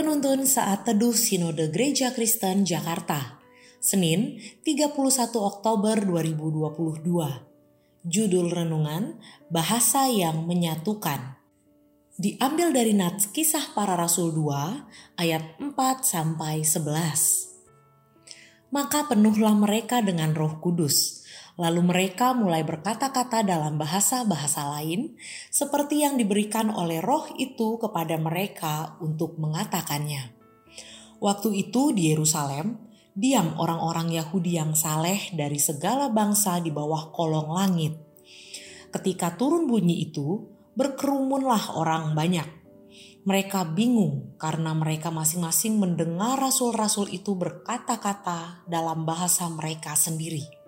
Penuntun Saat Teduh Sinode Gereja Kristen Jakarta. Senin 31 Oktober 2022 Judul Renungan Bahasa yang Menyatukan. Diambil dari Nats Kisah Para Rasul 2 ayat 4 sampai 11 Maka penuhlah mereka dengan roh kudus Lalu mereka mulai berkata-kata dalam bahasa-bahasa lain, seperti yang diberikan oleh Roh itu kepada mereka untuk mengatakannya. Waktu itu di Yerusalem, diam orang-orang Yahudi yang saleh dari segala bangsa di bawah kolong langit. Ketika turun bunyi itu, berkerumunlah orang banyak. Mereka bingung karena mereka masing-masing mendengar rasul-rasul itu berkata-kata dalam bahasa mereka sendiri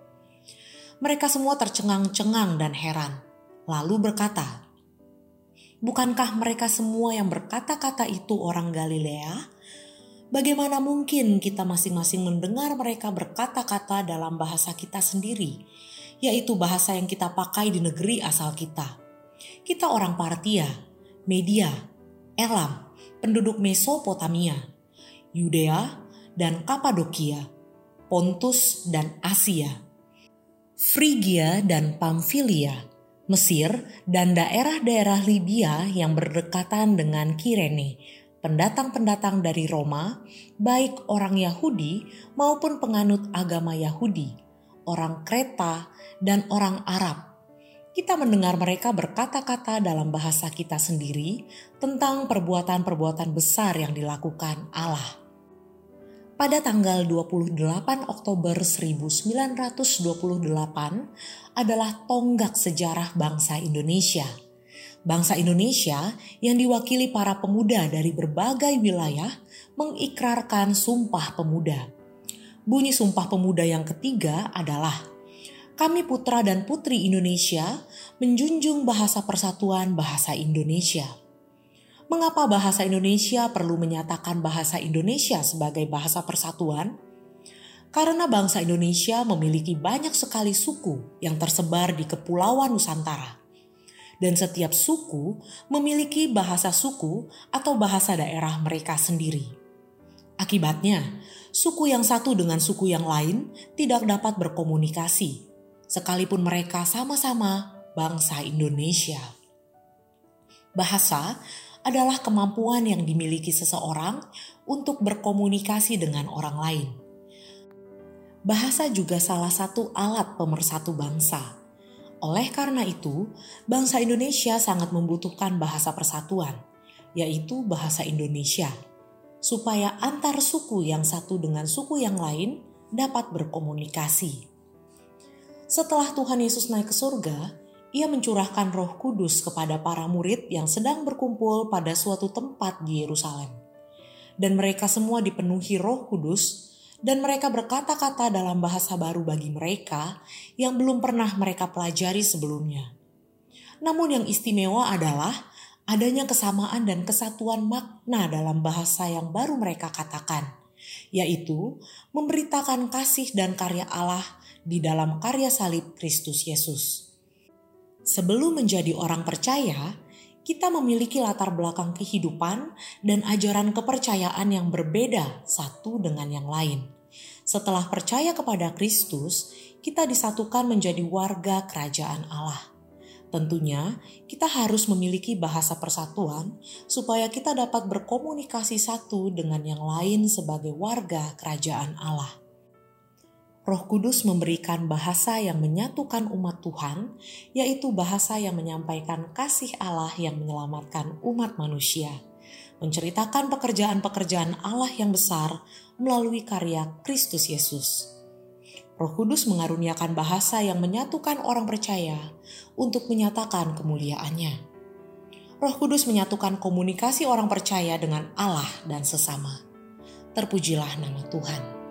mereka semua tercengang-cengang dan heran, lalu berkata, "Bukankah mereka semua yang berkata-kata itu orang Galilea? Bagaimana mungkin kita masing-masing mendengar mereka berkata-kata dalam bahasa kita sendiri, yaitu bahasa yang kita pakai di negeri asal kita? Kita orang Partia, Media, Elam, penduduk Mesopotamia, Yudea, dan Kapadokia, Pontus, dan Asia." Frigia dan Pamfilia, Mesir, dan daerah-daerah Libya yang berdekatan dengan Kirene, pendatang-pendatang dari Roma, baik orang Yahudi maupun penganut agama Yahudi, orang Kreta, dan orang Arab. Kita mendengar mereka berkata-kata dalam bahasa kita sendiri tentang perbuatan-perbuatan besar yang dilakukan Allah pada tanggal 28 Oktober 1928 adalah tonggak sejarah bangsa Indonesia. Bangsa Indonesia yang diwakili para pemuda dari berbagai wilayah mengikrarkan Sumpah Pemuda. Bunyi Sumpah Pemuda yang ketiga adalah kami putra dan putri Indonesia menjunjung bahasa persatuan bahasa Indonesia Mengapa bahasa Indonesia perlu menyatakan bahasa Indonesia sebagai bahasa persatuan? Karena bangsa Indonesia memiliki banyak sekali suku yang tersebar di Kepulauan Nusantara. Dan setiap suku memiliki bahasa suku atau bahasa daerah mereka sendiri. Akibatnya, suku yang satu dengan suku yang lain tidak dapat berkomunikasi, sekalipun mereka sama-sama bangsa Indonesia. Bahasa adalah kemampuan yang dimiliki seseorang untuk berkomunikasi dengan orang lain. Bahasa juga salah satu alat pemersatu bangsa. Oleh karena itu, bangsa Indonesia sangat membutuhkan bahasa persatuan, yaitu bahasa Indonesia, supaya antar suku yang satu dengan suku yang lain dapat berkomunikasi. Setelah Tuhan Yesus naik ke surga, ia mencurahkan Roh Kudus kepada para murid yang sedang berkumpul pada suatu tempat di Yerusalem. Dan mereka semua dipenuhi Roh Kudus, dan mereka berkata-kata dalam bahasa baru bagi mereka yang belum pernah mereka pelajari sebelumnya. Namun, yang istimewa adalah adanya kesamaan dan kesatuan makna dalam bahasa yang baru mereka katakan, yaitu memberitakan kasih dan karya Allah di dalam karya salib Kristus Yesus. Sebelum menjadi orang percaya, kita memiliki latar belakang kehidupan dan ajaran kepercayaan yang berbeda satu dengan yang lain. Setelah percaya kepada Kristus, kita disatukan menjadi warga kerajaan Allah. Tentunya, kita harus memiliki bahasa persatuan supaya kita dapat berkomunikasi satu dengan yang lain sebagai warga kerajaan Allah. Roh Kudus memberikan bahasa yang menyatukan umat Tuhan, yaitu bahasa yang menyampaikan kasih Allah yang menyelamatkan umat manusia, menceritakan pekerjaan-pekerjaan Allah yang besar melalui karya Kristus Yesus. Roh Kudus mengaruniakan bahasa yang menyatukan orang percaya untuk menyatakan kemuliaannya. Roh Kudus menyatukan komunikasi orang percaya dengan Allah dan sesama. Terpujilah nama Tuhan.